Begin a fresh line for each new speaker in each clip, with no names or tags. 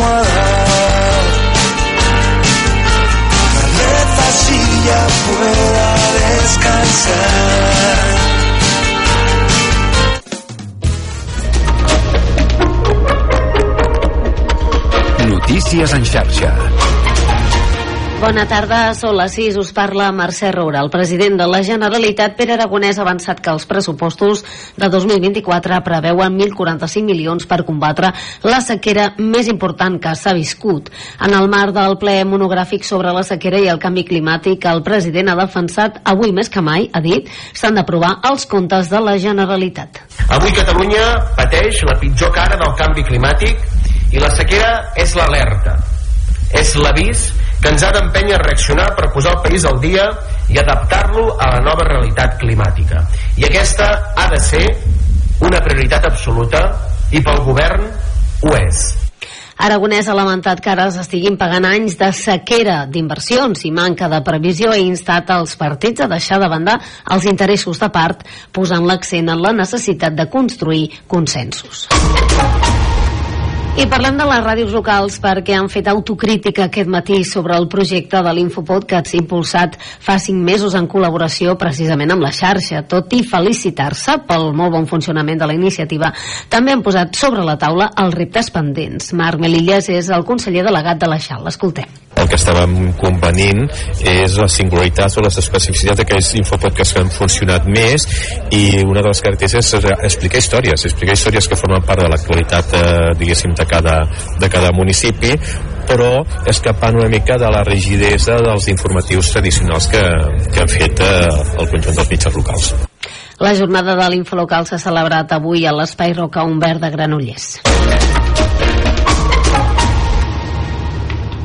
almohada. Tal vez ya pueda descansar.
Notícies en xarxa.
Bona tarda, són les 6, us parla Mercè Roura. El president de la Generalitat, Pere Aragonès, ha avançat que els pressupostos de 2024 preveuen 1.045 milions per combatre la sequera més important que s'ha viscut. En el marc del ple monogràfic sobre la sequera i el canvi climàtic, el president ha defensat, avui més que mai, ha dit, s'han d'aprovar els comptes de la Generalitat.
Avui Catalunya pateix la pitjor cara del canvi climàtic i la sequera és l'alerta, és l'avís que ens ha d'empènyer a reaccionar per posar el país al dia i adaptar-lo a la nova realitat climàtica. I aquesta ha de ser una prioritat absoluta i pel govern ho és.
Aragonès ha lamentat que ara s'estiguin pagant anys de sequera d'inversions i manca de previsió i instat els partits a deixar de banda els interessos de part, posant l'accent en la necessitat de construir consensos. I parlem de les ràdios locals perquè han fet autocrítica aquest matí sobre el projecte de l'Infopodcast impulsat fa cinc mesos en col·laboració precisament amb la xarxa. Tot i felicitar-se pel molt bon funcionament de la iniciativa, també han posat sobre la taula els reptes pendents. Marc Melillas és el conseller delegat de la XAL. L'escoltem
el que estàvem convenint és la singularitat o les especificitats d'aquells infopodcasts que han funcionat més i una de les característiques és explicar històries, explicar històries que formen part de l'actualitat eh, diguéssim de cada, de cada municipi però escapant una mica de la rigidesa dels informatius tradicionals que, que han fet eh, el conjunt dels mitjans locals.
La jornada de l'Infolocal s'ha celebrat avui a l'Espai Roca Humbert de Granollers.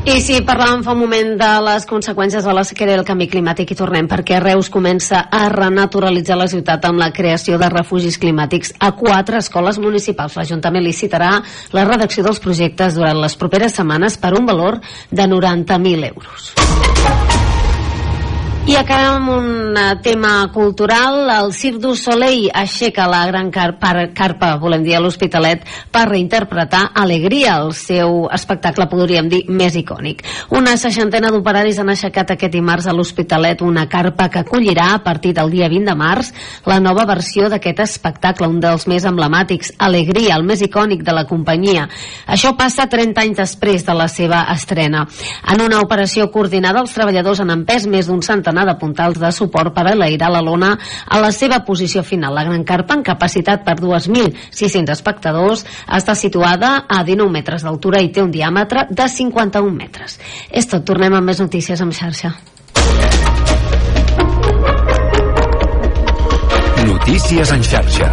I si parlàvem fa un moment de les conseqüències de la sequera i el canvi climàtic i tornem perquè Reus comença a renaturalitzar la ciutat amb la creació de refugis climàtics a quatre escoles municipals. L'Ajuntament licitarà la redacció dels projectes durant les properes setmanes per un valor de 90.000 euros. I acabem amb un uh, tema cultural. El Cirque du Soleil aixeca la gran carpa, carpa volem dir, a l'Hospitalet, per reinterpretar Alegria, el seu espectacle, podríem dir, més icònic. Una seixantena d'operaris han aixecat aquest dimarts a l'Hospitalet una carpa que acollirà a partir del dia 20 de març la nova versió d'aquest espectacle, un dels més emblemàtics, Alegria, el més icònic de la companyia. Això passa 30 anys després de la seva estrena. En una operació coordinada, els treballadors han empès més d'un centenar centenar de puntals de suport per aleirar la lona a la seva posició final. La Gran Carpa, en capacitat per 2.600 espectadors, està situada a 19 metres d'altura i té un diàmetre de 51 metres. És tot, tornem amb més notícies amb xarxa.
Notícies en xarxa.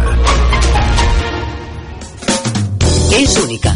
És única,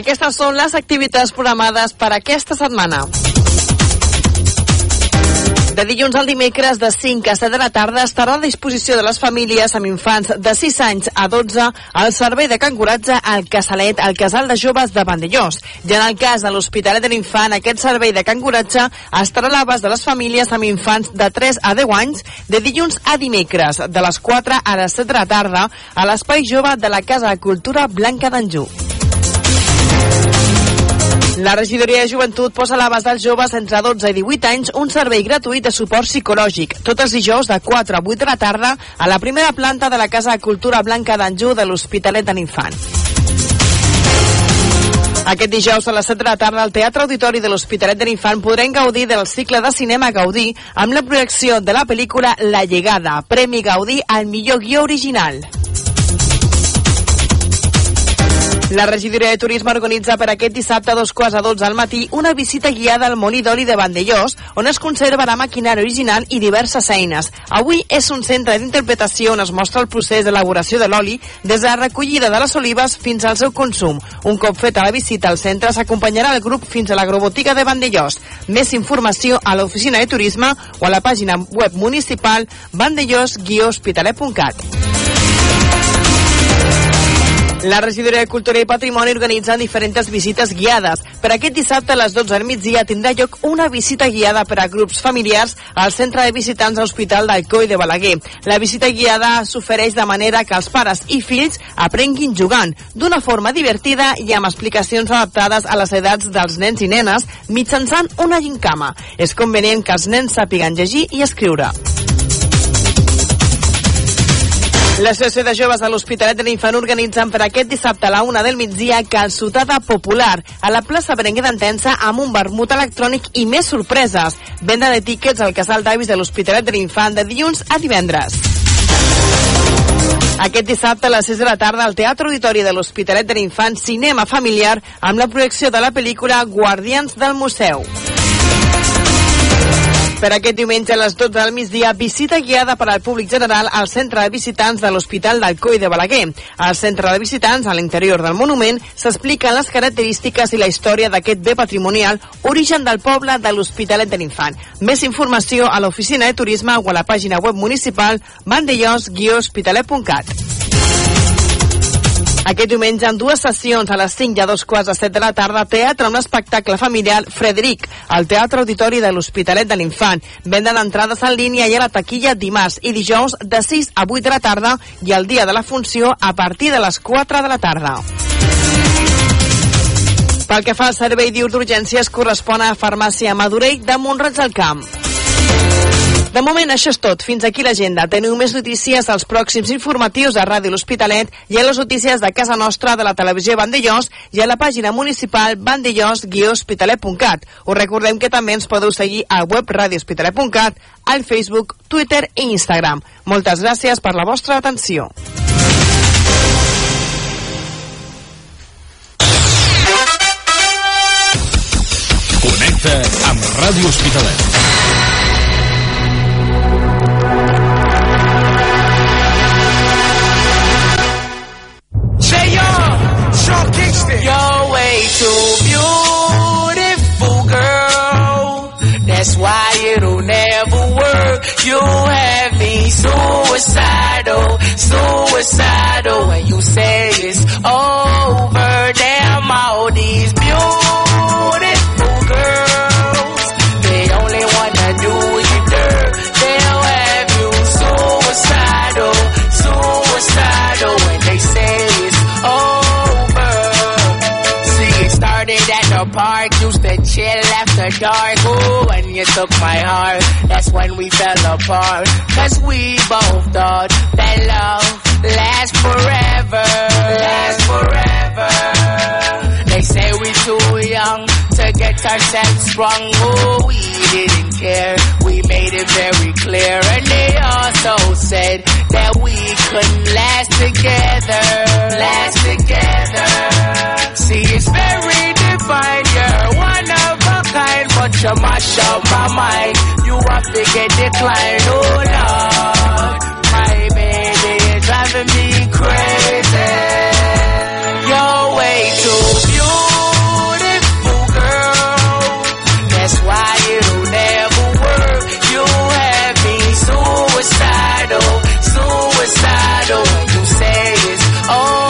Aquestes són les activitats programades per aquesta setmana. De dilluns al dimecres de 5 a 7 de la tarda estarà a disposició de les famílies amb infants de 6 anys a 12 al servei de canguratge al Casalet, al Casal de Joves de Vandellós. I en el cas de l'Hospitalet de l'Infant, aquest servei de canguratge estarà a l'abast de les famílies amb infants de 3 a 10 anys de dilluns a dimecres, de les 4 a les 7 de la tarda, a l'Espai Jove de la Casa de Cultura Blanca d'Anjou. La regidoria de joventut posa a l'abast dels joves entre 12 i 18 anys un servei gratuït de suport psicològic, tots els dijous de 4 a 8 de la tarda a la primera planta de la Casa de Cultura Blanca d'Anjou de l'Hospitalet de l'Infant. Aquest dijous a les 7 de la tarda al Teatre Auditori de l'Hospitalet de l'Infant podrem gaudir del cicle de cinema Gaudí amb la projecció de la pel·lícula La Llegada, Premi Gaudí al millor guió original. La regidoria de turisme organitza per aquest dissabte a dos quarts a 12 al matí una visita guiada al molí d'oli de Vandellós, on es conservarà maquinari original i diverses eines. Avui és un centre d'interpretació on es mostra el procés d'elaboració de l'oli des de la recollida de les olives fins al seu consum. Un cop feta la visita al centre s'acompanyarà el grup fins a l'agrobotiga de Vandellós. Més informació a l'oficina de turisme o a la pàgina web municipal vandellós-hospitalet.cat. La regidoria de Cultura i Patrimoni organitza diferents visites guiades. Per aquest dissabte a les 12 del migdia tindrà lloc una visita guiada per a grups familiars al centre de visitants a l'Hospital d'Alcoi de Balaguer. La visita guiada s'ofereix de manera que els pares i fills aprenguin jugant, d'una forma divertida i amb explicacions adaptades a les edats dels nens i nenes mitjançant una gincama. És convenient que els nens sàpiguen llegir i escriure. L'Associació de Joves de l'Hospitalet de l'Infant organitzen per aquest dissabte a la una del migdia calçotada popular a la plaça Berenguer d'Entensa amb un vermut electrònic i més sorpreses. Venda de tíquets al casal d'avis de l'Hospitalet de l'Infant de dilluns a divendres. Aquest dissabte a les 6 de la tarda al Teatre Auditori de l'Hospitalet de l'Infant Cinema Familiar amb la projecció de la pel·lícula Guardians del Museu. Per aquest diumenge a les 12 del migdia, visita guiada per al públic general al centre de visitants de l'Hospital d'Alcoi de Balaguer. Al centre de visitants, a l'interior del monument, s'expliquen les característiques i la història d'aquest bé patrimonial, origen del poble de l'Hospitalet de l'Infant. Més informació a l'oficina de turisme o a la pàgina web municipal vandellós-hospitalet.cat. Aquest diumenge, en dues sessions, a les 5 i a dos quarts de 7 de la tarda, teatre amb l'espectacle familiar Frederic, al Teatre Auditori de l'Hospitalet de l'Infant. Venda d'entrades en línia i a la taquilla dimarts i dijous de 6 a 8 de la tarda i el dia de la funció a partir de les 4 de la tarda. Pel que fa al servei d'urgències, correspon a Farmàcia Madurell de Montroig del Camp. De moment, això és tot. Fins aquí l'agenda. Teniu més notícies als pròxims informatius de Ràdio L'Hospitalet i a les notícies de casa nostra de la televisió Vandellós i a la pàgina municipal vandellós-hospitalet.cat. Us recordem que també ens podeu seguir a web radiohospitalet.cat, al Facebook, Twitter i Instagram. Moltes gràcies per la vostra atenció.
Connecta amb Ràdio Hospitalet.
You have me suicidal, suicidal. When you say it's over, damn all these beautiful girls. They only wanna do you dirt. They'll have you suicidal, suicidal. When they say it's over. See, it started at the park, used to chill after dark. Ooh, when you took my heart, that's when we fell apart. Cause we both thought that love lasts forever. Lasts forever. They say we too young to get ourselves sprung. Oh, we didn't care. We made it very clear. And they also said that we couldn't last together. Last together. See, it's very divine. You're one of kind, but you mash up my mind. You have to get declined. Oh, Lord. My baby, you're driving me crazy. You're way too beautiful, girl. That's why it'll never work. You have me suicidal, suicidal. You say it's over,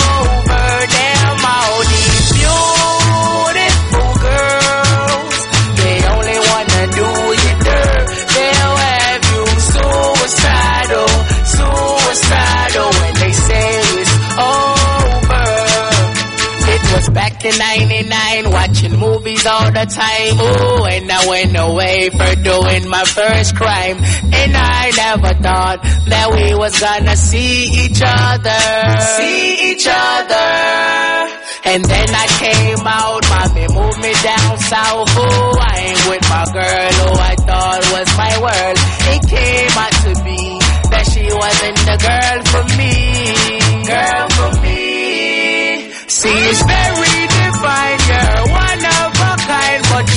99, watching movies all the time. Ooh, and I went away for doing my first crime. And I never thought that we was gonna see each other. See each other. And then I came out, mommy moved me down south. Ooh, I ain't with my girl who I thought was my world. It came out to be that she wasn't the girl for me. Girl for me. See, is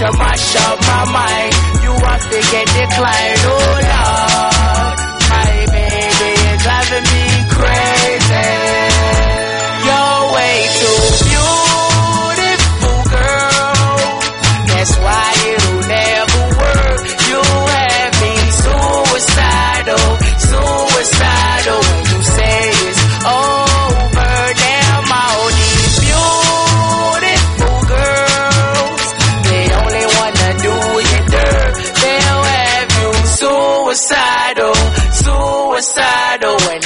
pressure mash up my mind. You have to get declined. Oh.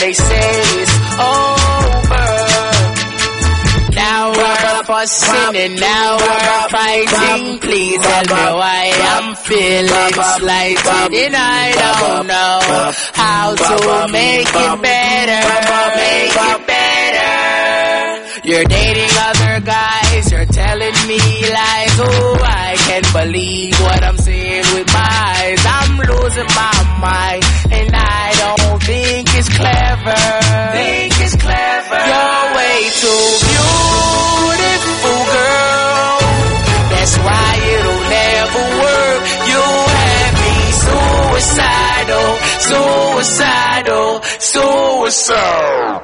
They say it's over. Now we're fussing and now we're fighting. Please tell me why I'm feeling slighted and I don't know how to make it better. Make it better. You're dating other guys, you're telling me lies. Oh, I can't believe what I'm seeing with my eyes. I'm losing my mind it's clever. Think it's clever. You're way too beautiful, girl. That's why it'll never work. You have me suicidal, suicidal, suicidal.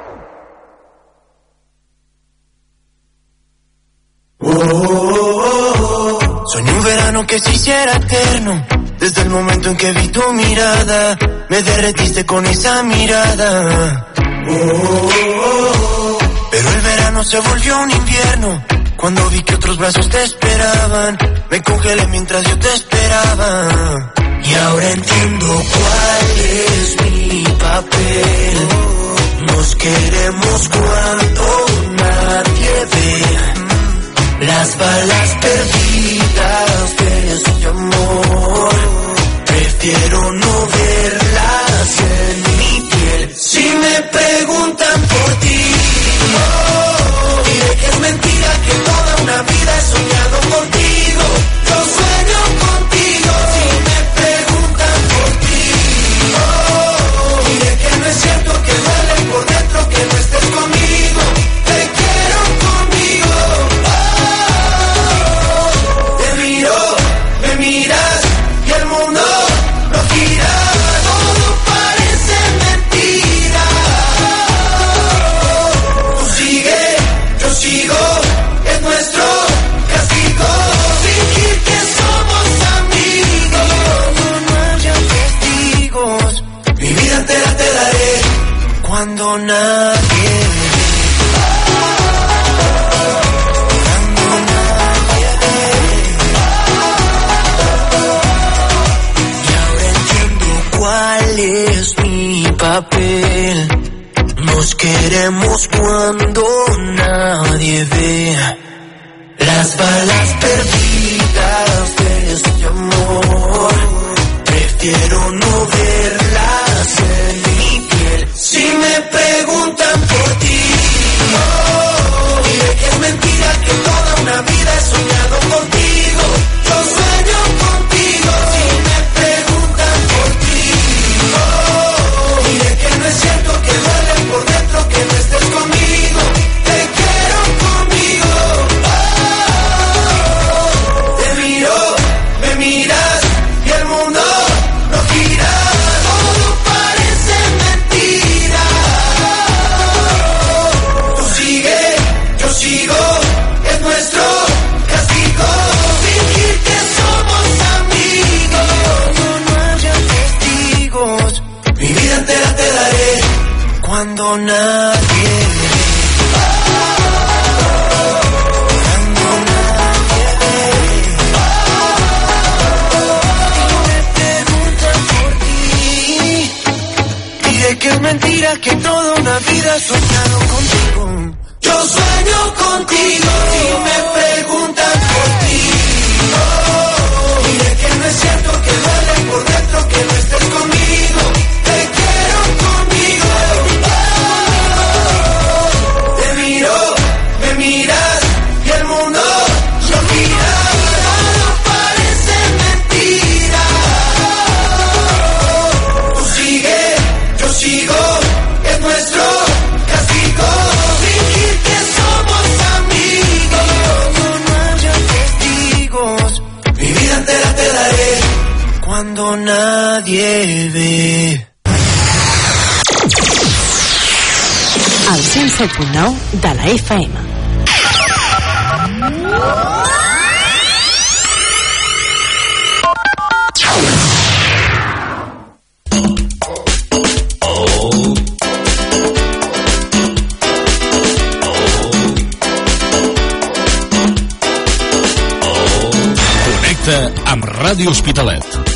Soñé un verano que se hiciera eterno. Desde el momento en que vi tu mirada, me derretiste con esa mirada. Oh, Pero el verano se volvió un invierno. Cuando vi que otros brazos te esperaban, me congelé mientras yo te esperaba. Y ahora entiendo cuál es mi papel. Nos queremos cuando nadie ve. Las balas perdidas de su amor. Prefiero no verlas en mi piel. Si me preguntan por ti queremos cuando nadie ve. Las balas perdidas de este amor. Prefiero
FM.
Connecta amb Ràdio Hospitalet.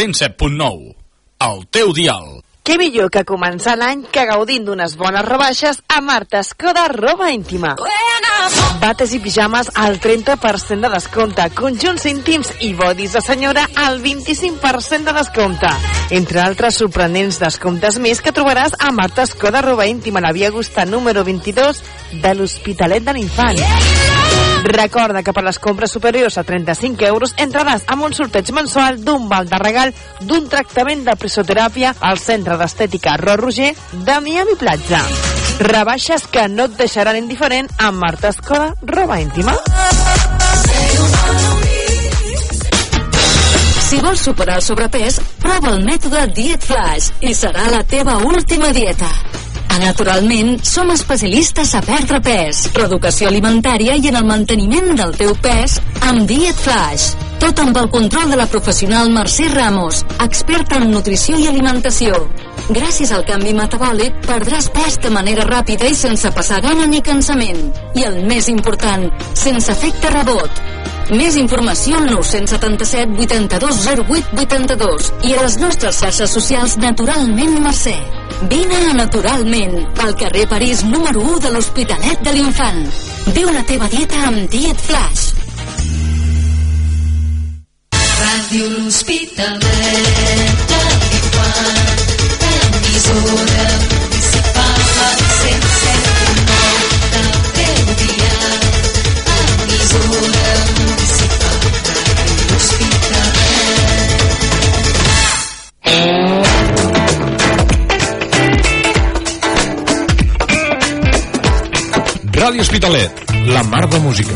107.9. El teu dial.
Què millor que començar l'any que gaudint d'unes bones rebaixes a Marta Escoda Roba Íntima. Bates i pijames al 30% de descompte, conjunts íntims i bodis de senyora al 25% de descompte. Entre altres sorprenents descomptes més que trobaràs a Marta Escoda Roba Íntima, la Via Augusta número 22 de l'Hospitalet de l'Infant. Recorda que per les compres superiors a 35 euros entraràs amb un sorteig mensual d'un val de regal d'un tractament de presoteràpia al Centre d'Estètica Ro Roger de Miami Platja. Rebaixes que no et deixaran indiferent amb Marta Escoda, roba íntima.
Si vols superar el sobrepès, prova el mètode Diet Flash i serà la teva última dieta. A Naturalment, som especialistes a perdre pes, reeducació alimentària i en el manteniment del teu pes amb Diet Flash. Tot amb el control de la professional Mercè Ramos, experta en nutrició i alimentació. Gràcies al canvi metabòlic, perdràs pes de manera ràpida i sense passar gana ni cansament. I el més important, sense efecte rebot. Més informació al 977 82 08 82 i a les nostres xarxes socials Naturalment Mercè. Vine a Naturalment, al carrer París número 1 de l'Hospitalet de l'Infant. Viu la teva dieta amb Diet Flash.
Ràdio l'Hospitalet de l'Infant, emissora municipal al 107.9 del teu emissora municipal de l'Hospitalet.
Ràdio Hospitalet, la mar de música.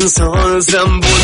Però tan sols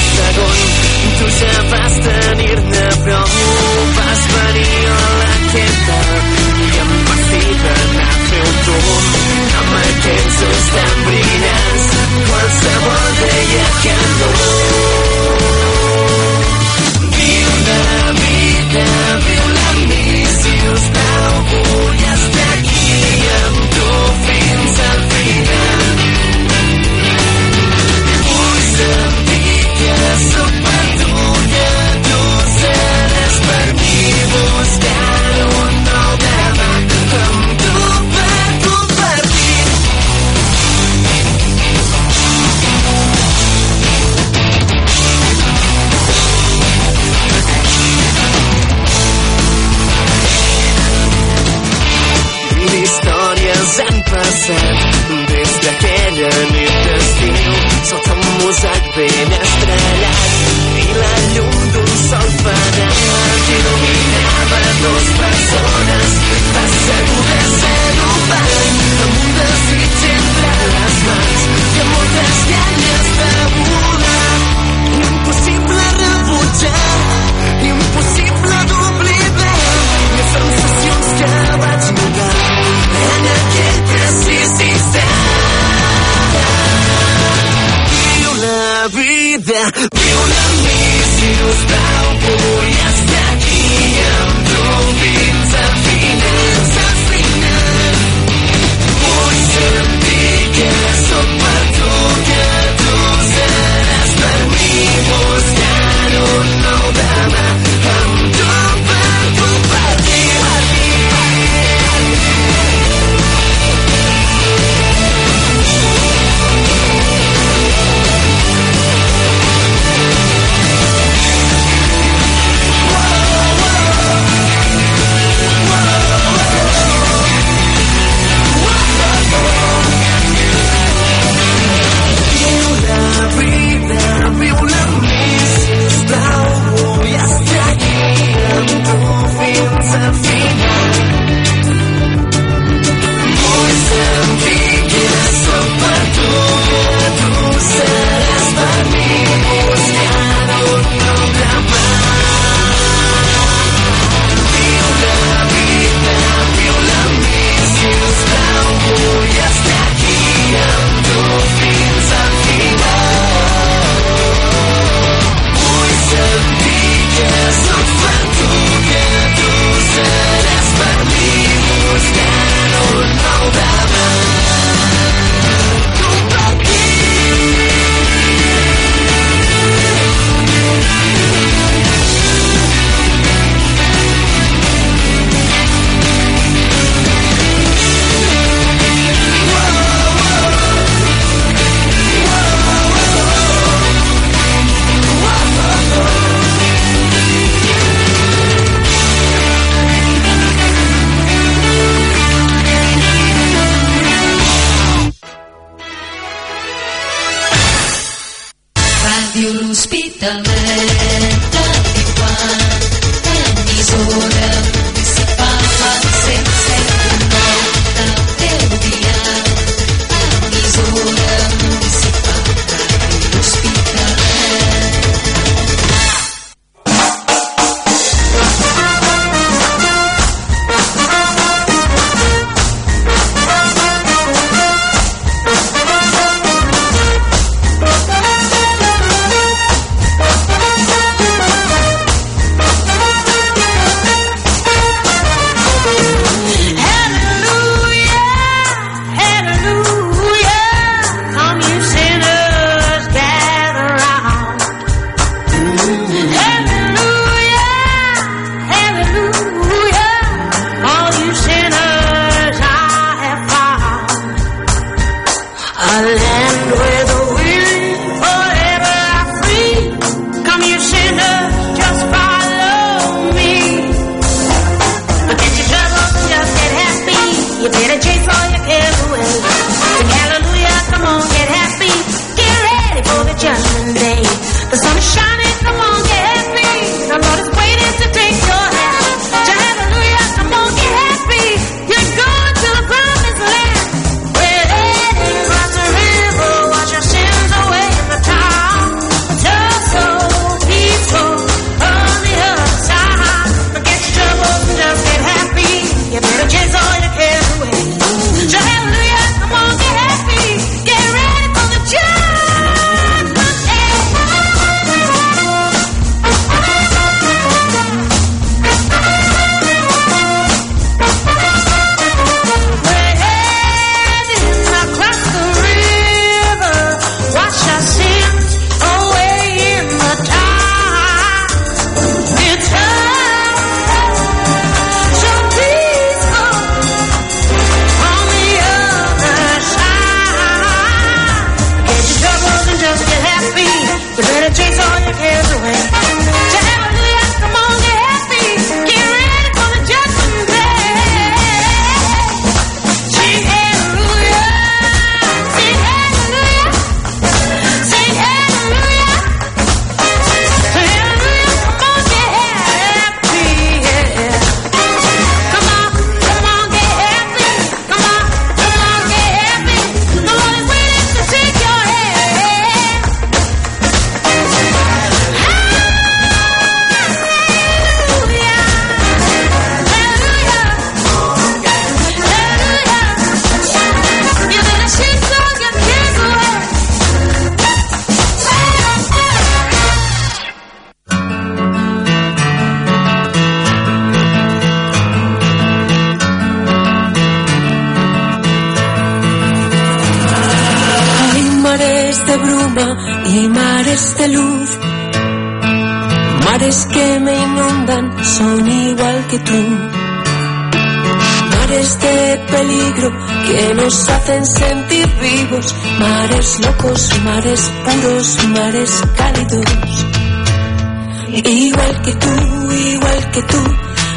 que
tú, igual que tú.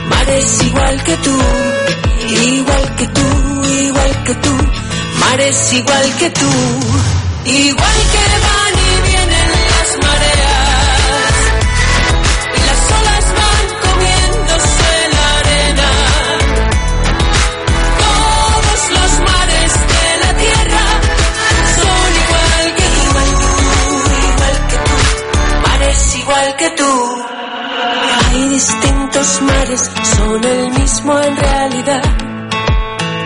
Mares igual que tú. Igual que tú, igual que tú. Mares igual que tú. Igual que distintos mares, son el mismo en realidad.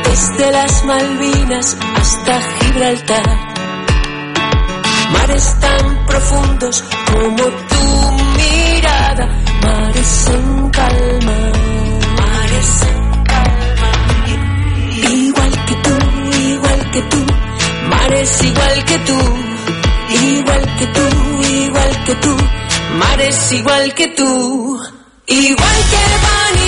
Desde las Malvinas hasta Gibraltar. Mares tan profundos como tu mirada, mares en calma, mares en calma. Igual que tú, igual que tú, mares igual que tú, igual que tú, igual que tú, mares igual que tú, igual que y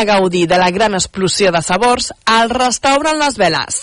a
gaudir de la gran explosió de sabors al restaurant Les Veles.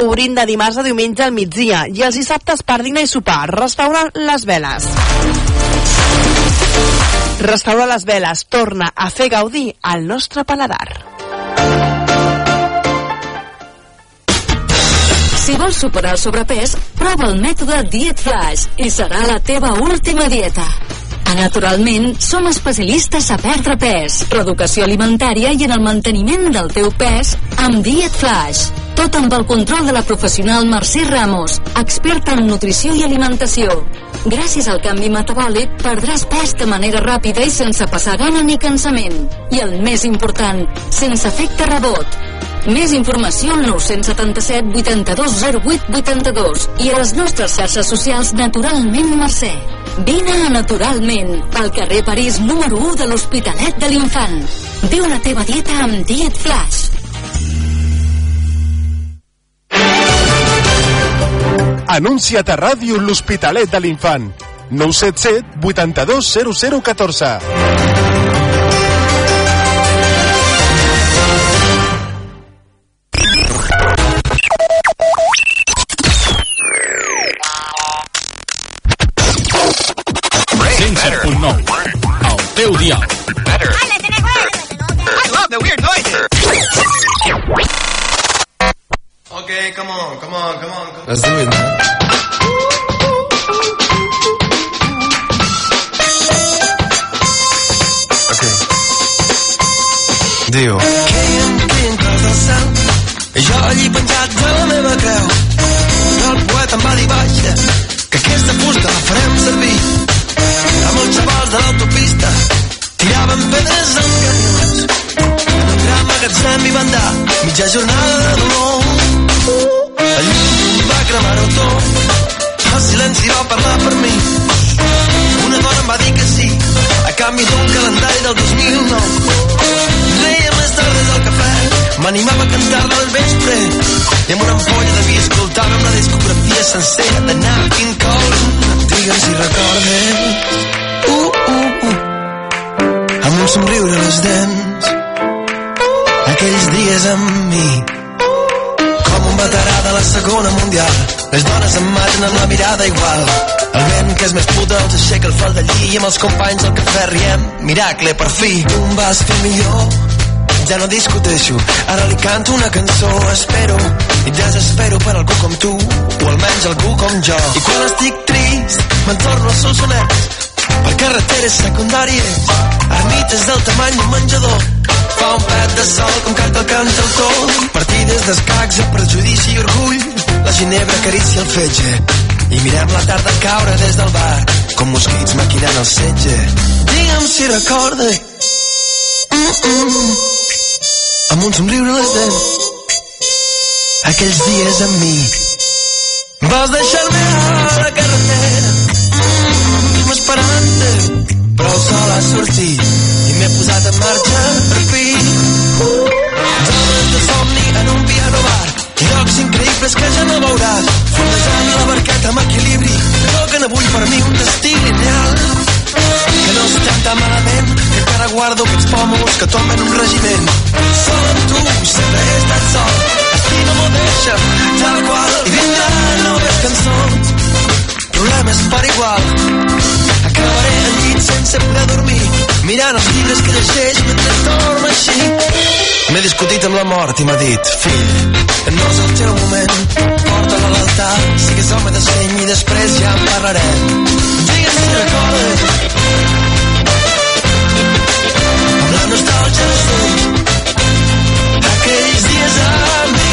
Obrint de dimarts a diumenge al migdia i els dissabtes per dinar i sopar. Restaurant Les Veles. Restaurant Les Veles torna a fer gaudir al nostre paladar.
Si vols superar el sobrepès, prova el mètode Diet Flash i serà la teva última dieta. A Naturalment, som especialistes a perdre pes, reeducació alimentària i en el manteniment del teu pes amb Diet Flash. Tot amb el control de la professional Mercè Ramos, experta en nutrició i alimentació. Gràcies al canvi metabòlic, perdràs pes de manera ràpida i sense passar gana ni cansament. I el més important, sense efecte rebot. Més informació al 977 82 08 82 i a les nostres xarxes socials Naturalment Mercè. Vine a Naturalment, al carrer París número 1 de l'Hospitalet de l'Infant. Viu la teva dieta amb Diet Flash.
Anuncia't a ràdio l'Hospitalet de l'Infant. 977 82
teu dial.
I love the weird noises. Okay, come on, come on, come on. Come.
Let's do it, man. Okay.
Del cel i jo allí penjat de la meva creu i el poeta em va dir baixa que aquesta fusta la farem tiraven pedres camions en un gran magatzem hi van dar mitja jornada de dolor el llum va cremar-ho tot el silenci va parlar per mi una dona em va dir que sí a canvi d'un calendari del 2009 Leia més tardes al cafè M'animava a cantar-la al vespre I amb una ampolla de vi escoltàvem la discografia sencera de Nat King Cole Digue'm si recordes uh, uh, uh. Un somriure a les dents. Aquells dies amb mi. Com un veterà de la segona mundial. Les dones em maten amb la mirada igual. El vent que és més puta els aixeca el fal de lli i amb els companys al cafè riem. Miracle per fi tu em vas fer millor. Ja no discuteixo ara li canto una cançó. Espero i desespero per algú com tu o almenys algú com jo. I quan estic trist me'n torno als solsonets per carreteres secundàries ermites del tamany d'un menjador. Fa un pet de sol com canta el cantautor partides d'escacs a prejudici i orgull. La ginebra acaricia el fetge. I mirem la tarda caure des del bar com mosquits maquinant el setge. Digue'm si recorda mm -mm, amb un somriure les dents. Aquells dies amb mi. Vas deixar-me a la carretera esperant-te però el sol ha sortit i m'he posat en marxa per fi. Zones de somni en un piano bar llocs increïbles que ja no veuràs fondejant la barqueta amb equilibri toquen avui per mi un destí lineal que no estem tan malament que encara guardo aquests pòmuls que tomben un regiment. Sol amb tu sempre he estat sol estima-m'ho deixa'm tal qual i vindran noves problemes per igual. Acabaré al llit sense poder dormir mirant els llibres que llegeix mentre dorm així. M'he discutit amb la mort i m'ha dit fill no és el teu moment. Porta-la a l'altar sigues home de seny i després ja en parlarem digues si recordes. Amb la nostàlgia als ulls aquells dies amb mi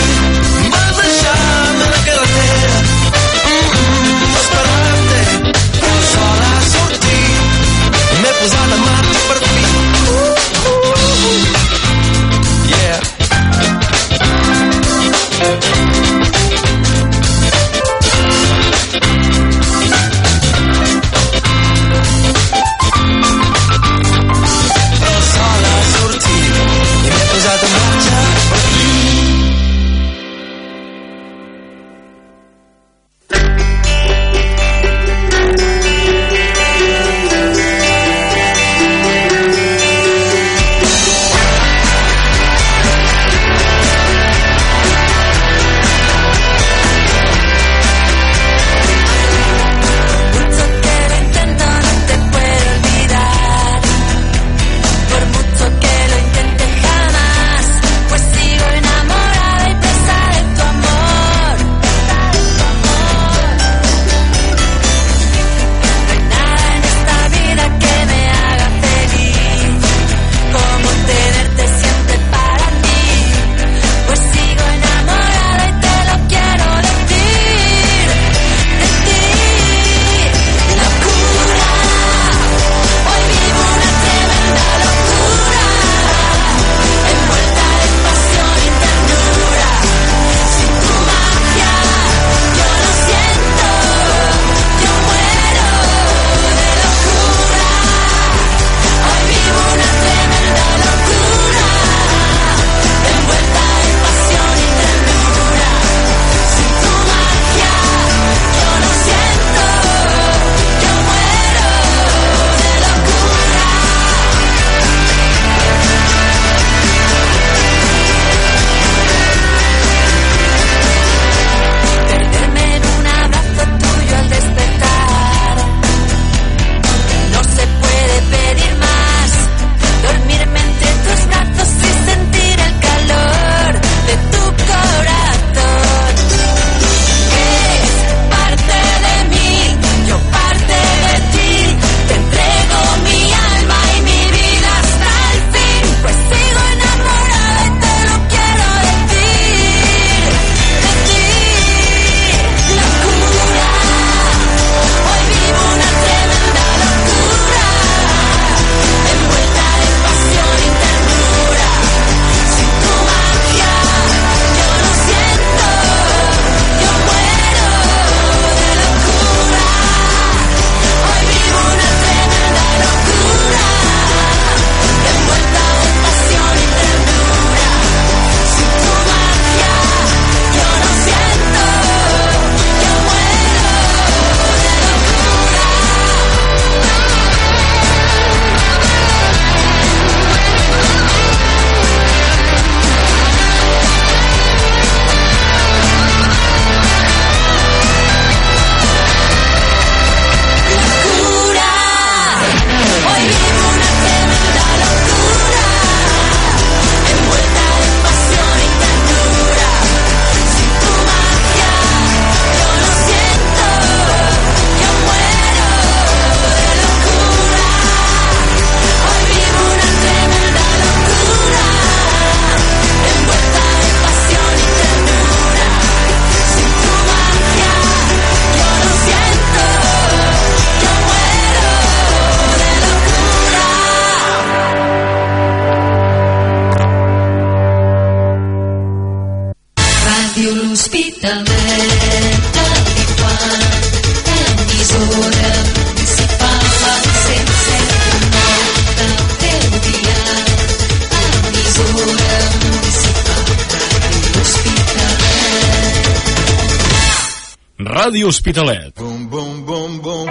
Ràdio Hospitalet.
Bum, bum, bum, bum.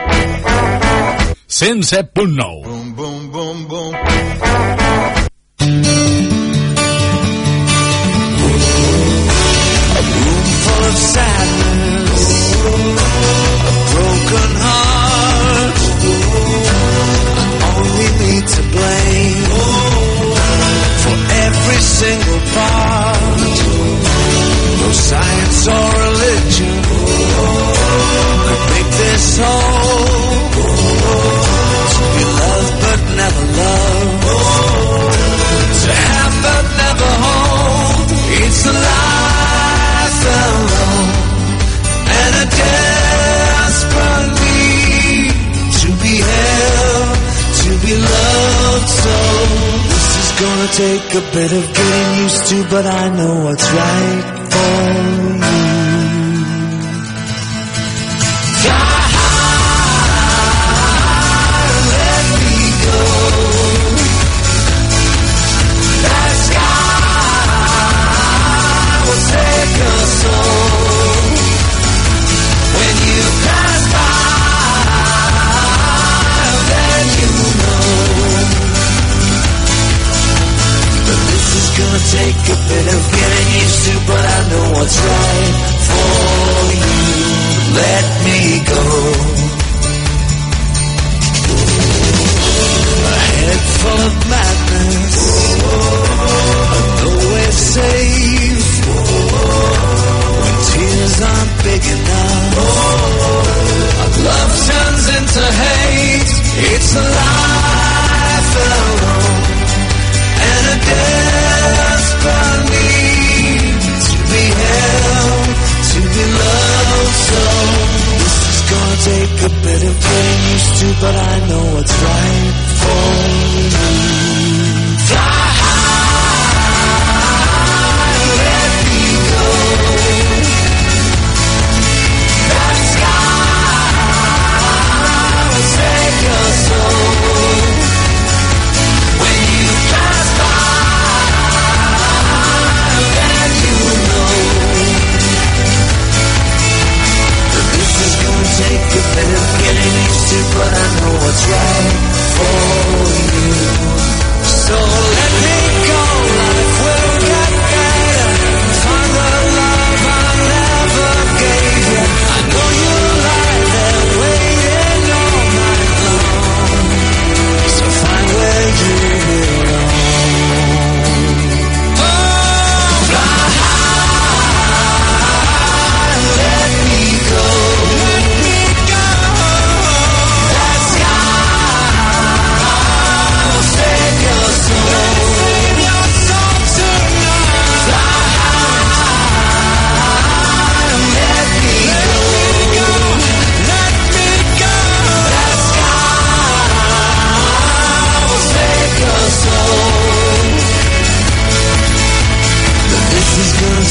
107.9. Gonna take a bit of getting used to, but I know what's right for you. know what's right for you. Let me go.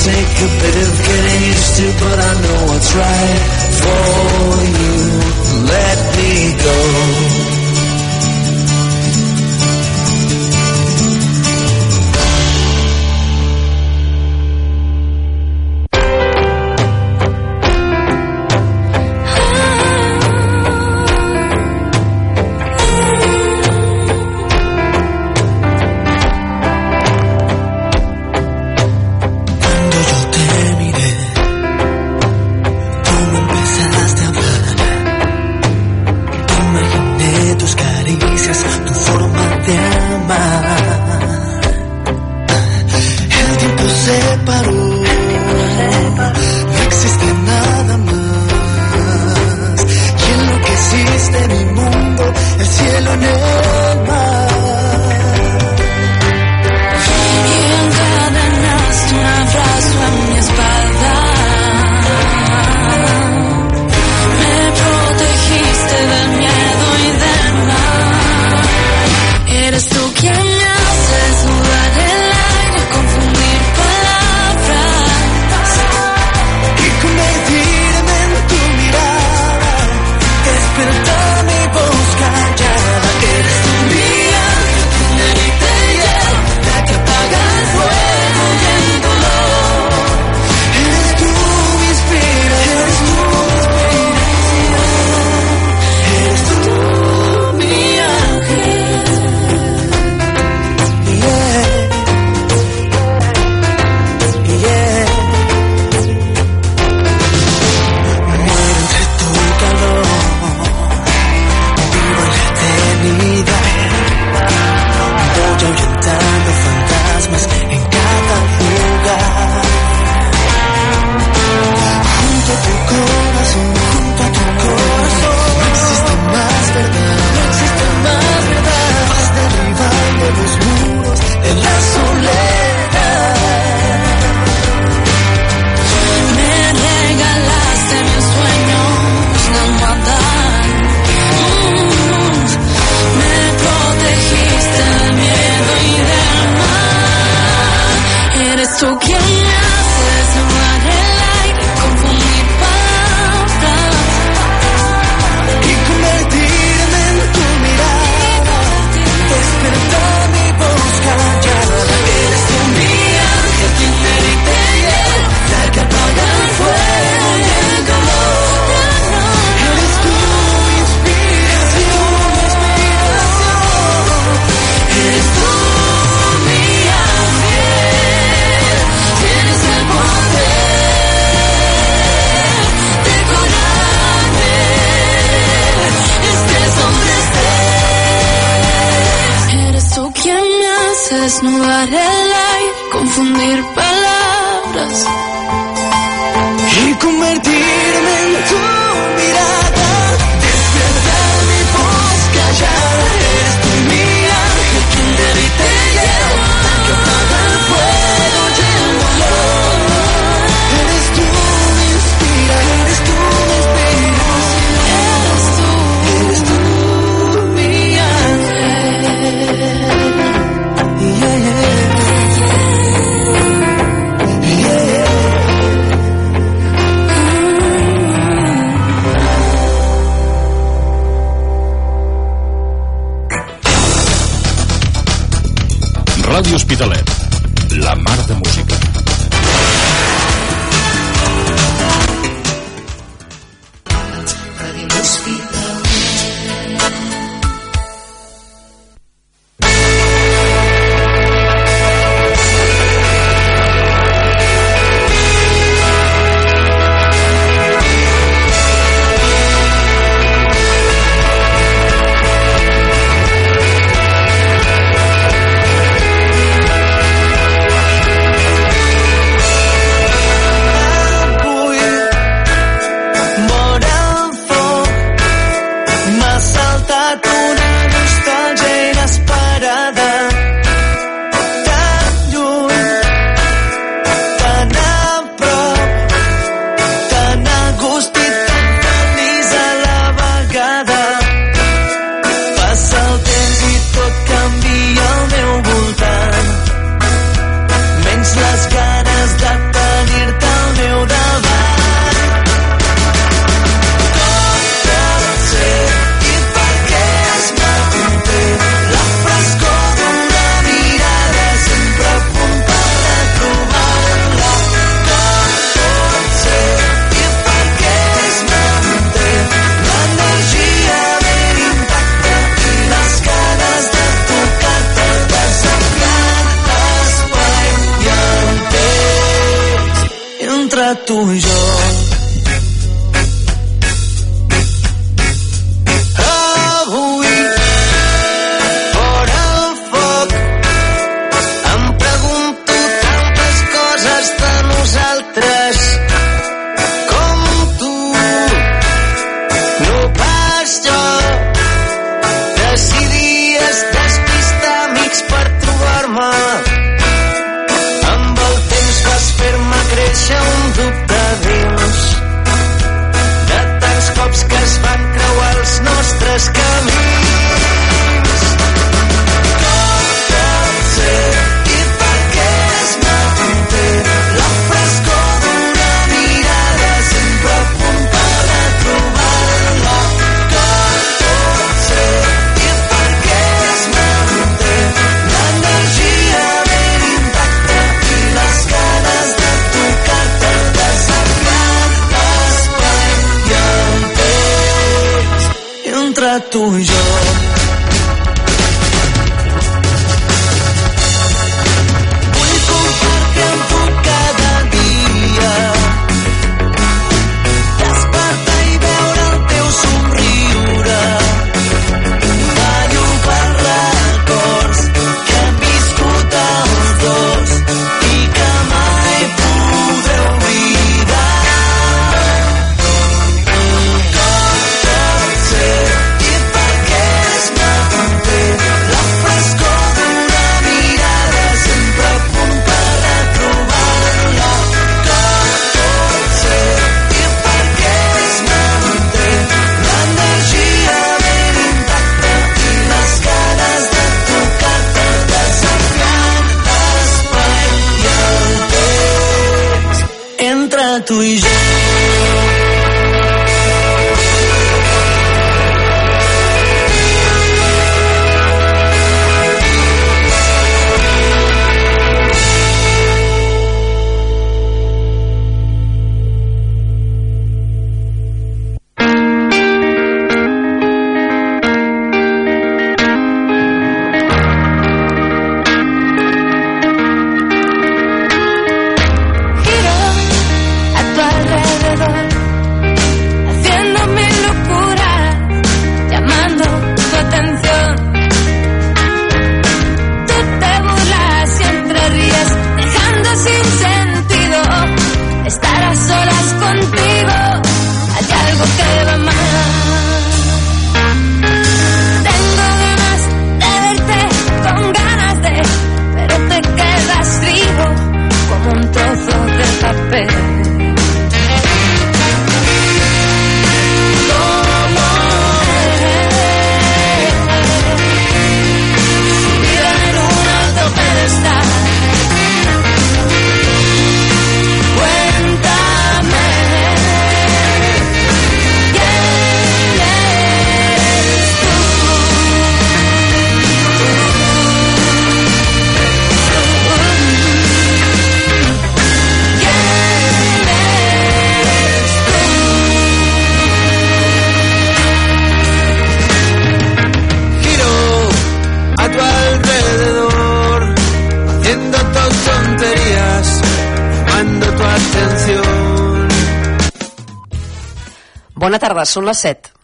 take a bit of getting used to, but I know what's right for you. Let me go. Hospitalet. Són les 7.